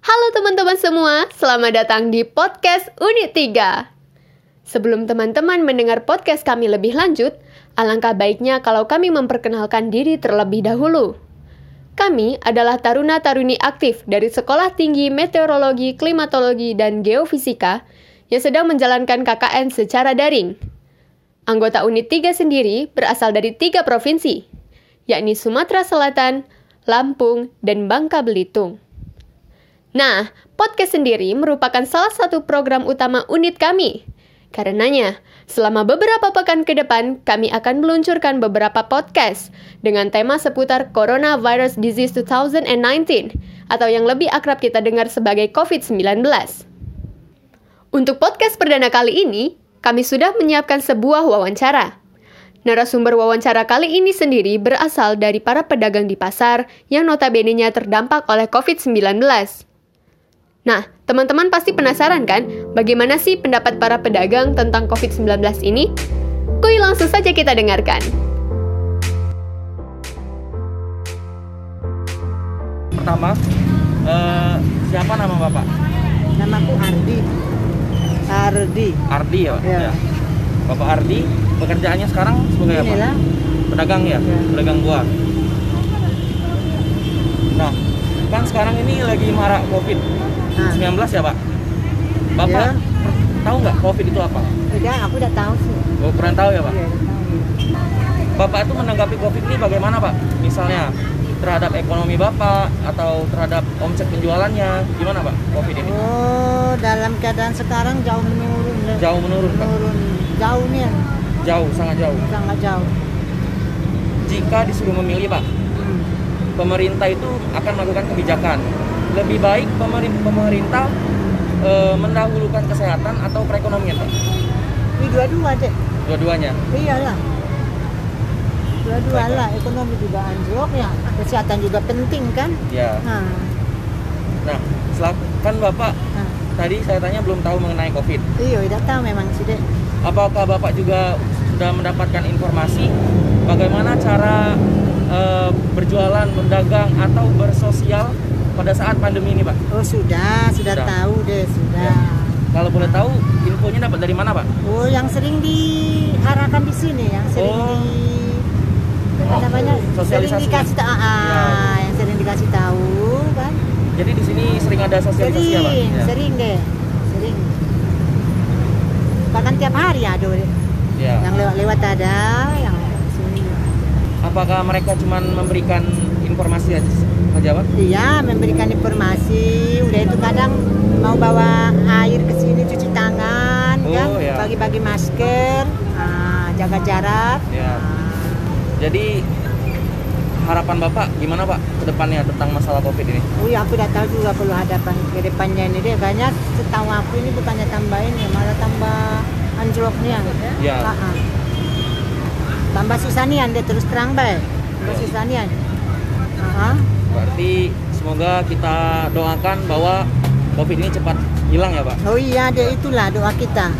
Halo teman-teman semua, selamat datang di podcast Unit 3. Sebelum teman-teman mendengar podcast kami lebih lanjut, alangkah baiknya kalau kami memperkenalkan diri terlebih dahulu. Kami adalah taruna-taruni aktif dari Sekolah Tinggi Meteorologi, Klimatologi, dan Geofisika yang sedang menjalankan KKN secara daring. Anggota Unit 3 sendiri berasal dari tiga provinsi, yakni Sumatera Selatan, Lampung, dan Bangka Belitung. Nah, podcast sendiri merupakan salah satu program utama unit kami. Karenanya, selama beberapa pekan ke depan, kami akan meluncurkan beberapa podcast dengan tema seputar Coronavirus Disease 2019 atau yang lebih akrab kita dengar sebagai COVID-19. Untuk podcast perdana kali ini, kami sudah menyiapkan sebuah wawancara. Narasumber wawancara kali ini sendiri berasal dari para pedagang di pasar yang notabene-nya terdampak oleh COVID-19. Nah, teman-teman pasti penasaran kan bagaimana sih pendapat para pedagang tentang COVID-19 ini? Kuy langsung saja kita dengarkan. Pertama, eh, siapa nama Bapak? Namaku Ardi. Ardi. Ardi ya Pak? Ya. Bapak Ardi, pekerjaannya sekarang sebagai apa? Inilah. Pedagang ya? Ya. Pedagang buah. Nah, kan sekarang ini lagi marak COVID-19 Nah, ya Pak? Bapak Ya. tahu nggak COVID itu apa? udah aku udah tahu sih. Oh, pernah tahu ya Pak? Udah tahu. Bapak itu menanggapi COVID ini bagaimana Pak? Misalnya terhadap ekonomi Bapak atau terhadap omset penjualannya, gimana Pak COVID ini? Oh, dalam keadaan sekarang jauh menurun. Jauh menurun Pak? Menurun. Jauh nih, Jauh, sangat jauh. sangat jauh. Jika disuruh memilih Pak. Pemerintah itu akan melakukan kebijakan. Lebih baik pemerin- pemerintah eh, mendahulukan kesehatan atau perekonomian, Pak? Ini dua-dua deh. Dua-duanya. Iyalah. Dua-dua lah. Ekonomi juga anjlok ya. Kesehatan juga penting kan. Ya. Nah, Nah, selak- kan Bapak nah. tadi saya tanya belum tahu mengenai COVID. Iya, udah tahu memang sih deh. Apakah Bapak juga sudah mendapatkan informasi bagaimana cara eh, berjualan, berdagang atau bersosial pada saat pandemi ini, Pak? Oh sudah, sudah, Sudah. tahu deh, sudah. Kalau boleh tahu, infonya dapat dari mana, Pak? Oh, yang sering diarahkan di sini, yang sering Oh. di apa namanya? Sering Sosialisasi. dikasih tahu, ah, yang sering dikasih tahu kan? Jadi di sini sering ada sosialisasi ya, Pak? Sering, Ya. sering deh, sering. Bahkan tiap hari ada. Ya. Yang lewat-lewat ada, yang. Apakah mereka cuma memberikan informasi aja, Pak? Iya, memberikan informasi. Udah itu kadang mau bawa air ke sini cuci tangan, Oh, kan? ya. Bagi-bagi masker, ah, jaga jarak. Ya. Jadi harapan Bapak gimana Pak ke depannya tentang masalah Covid ini? Oh iya, aku udah tahu juga kalau hadapan ke depannya ini deh. Kayaknya setahu aku ini bukannya tambahin ya, malah tambah anjloknya. Ya. Ah, ah. Tambah susah nian deh terus terang baik. Tambah susah nian. Ah, ah. Berarti semoga kita doakan bahwa Covid ini cepat hilang ya Pak. Oh iya deh itulah doa kita.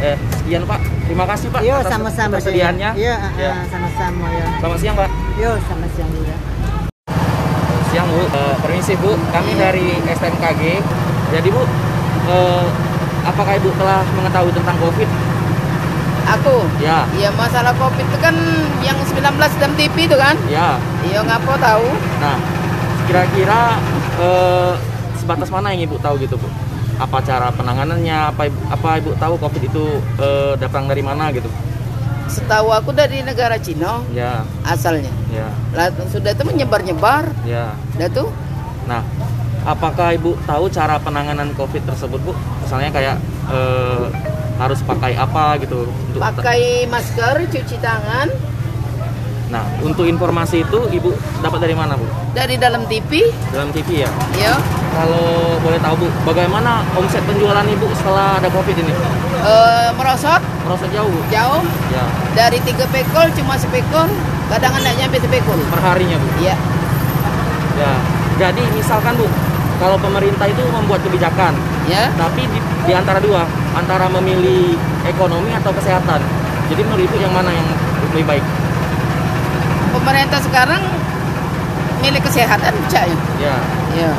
Eh, sekian Pak. Terima kasih Pak Yo sama-sama deh. ketersediaannya. Iya, Ya. sama-sama ya. Selamat siang Pak. Yo sama siang juga. Siang Bu. Eh, permisi Bu, kami dari STMKG. Jadi Bu, eh, apakah Ibu telah mengetahui tentang Covid? Aku? Ya, Iya masalah covid itu kan yang 19 dalam TV itu kan? ya. Iya ngapa tahu? Nah, kira-kira eh, sebatas mana yang ibu tahu gitu bu? Apa cara penanganannya? Apa ibu, apa ibu tahu COVID itu eh, datang dari mana gitu? Setahu aku dari negara Cina Ya, asalnya. ya, Lah sudah itu menyebar-nyebar. ya. Dah tuh Nah, apakah ibu tahu cara penanganan COVID tersebut bu? Misalnya kayak eh, harus pakai apa gitu? Untuk pakai masker, cuci tangan Nah, untuk informasi itu ibu dapat dari mana bu? dari dalam TV. Dalam TV ya. Ya. Kalau boleh tahu bu, bagaimana omset penjualan ibu setelah ada COVID ini? Eh, merosot Merosot jauh bu? jauh Ya, dari tiga pekol cuma sepekol. Kadang nggak nyampe sepekol. per harinya bu. Iya. Ya, jadi misalkan Bu, kalau pemerintah itu membuat kebijakan, Ya. tapi di, di antara dua, antara memilih ekonomi atau kesehatan. Jadi menurut Ibu yang mana yang lebih baik? Pemerintah sekarang milik kesehatan percaya. Ya. Ya.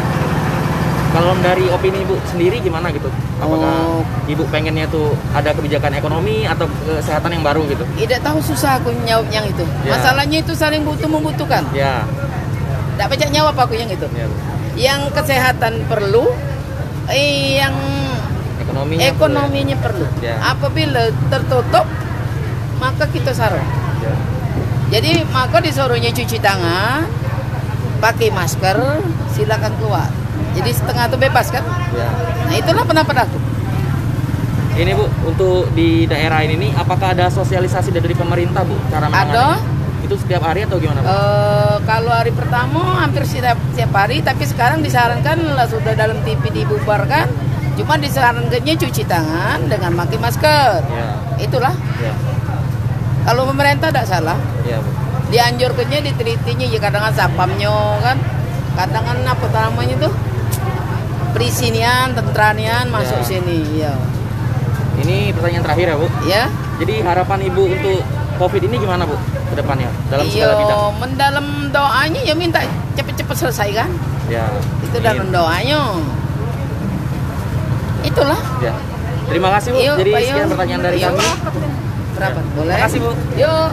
Kalau dari opini Ibu sendiri gimana gitu? Apakah Oh. Ibu pengennya tuh ada kebijakan ekonomi atau kesehatan yang baru gitu? Tidak tahu susah aku jawab yang itu. Ya. Masalahnya itu saling butuh membutuhkan. Ya. Tidak banyak jawab aku yang itu. ya. Yang kesehatan perlu, eh, yang Ekonominya perlu ekonominya perlu. Ya. Apabila tertutup, maka kita sarung. ya. Jadi maka disuruhnya cuci tangan, pakai masker, silakan keluar. Jadi setengah itu bebas kan? Ya. Nah itulah pendapat aku. Ini Bu, untuk di daerah ini nih, apakah ada sosialisasi dari pemerintah Bu cara? Ada. Itu setiap hari atau gimana Bu? Eh, kalau hari pertama hampir setiap, setiap hari, tapi sekarang disarankan lah sudah dalam TV dibubarkan. Cuma disarankannya cuci tangan dengan pakai masker. Ya. Itulah. Ya. Kalau pemerintah tidak salah. Ya. Dianjurkannya ditelitinya ya kadang kan sapamnya kan. Kadang kan apa namanya tuh? Perisinian, tentranian masuk Ya. sini. Ya. Ini pertanyaan terakhir ya Bu. Ya. Jadi harapan Ibu untuk COVID ini gimana Bu ke depannya dalam Iya, segala bidang? mendalam doanya ya minta cepet-cepet selesai kan. Ya. Itu dalam doanya. Itulah. Ya. Terima kasih Bu. Yuk, Jadi Pak, sekian yuk. pertanyaan dari Yuk. kami. Berapa? Ya. Boleh. Terima kasih, Bu. Yuk.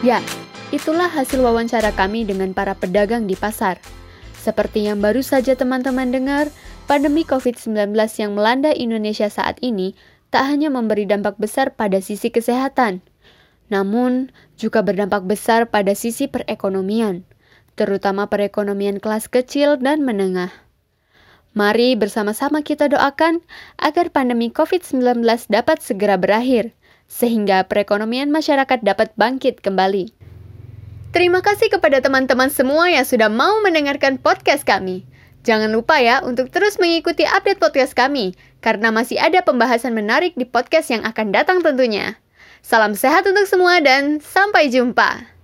Ya, itulah hasil wawancara kami dengan para pedagang di pasar. Seperti yang baru saja teman-teman dengar, pandemi COVID-19 yang melanda Indonesia saat ini tak hanya memberi dampak besar pada sisi kesehatan, namun juga berdampak besar pada sisi perekonomian, terutama perekonomian kelas kecil dan menengah. Mari bersama-sama kita doakan agar pandemi COVID-19 dapat segera berakhir, sehingga perekonomian masyarakat dapat bangkit kembali. Terima kasih kepada teman-teman semua yang sudah mau mendengarkan podcast kami. Jangan lupa ya untuk terus mengikuti update podcast kami, karena masih ada pembahasan menarik di podcast yang akan datang tentunya. Salam sehat untuk semua dan sampai jumpa.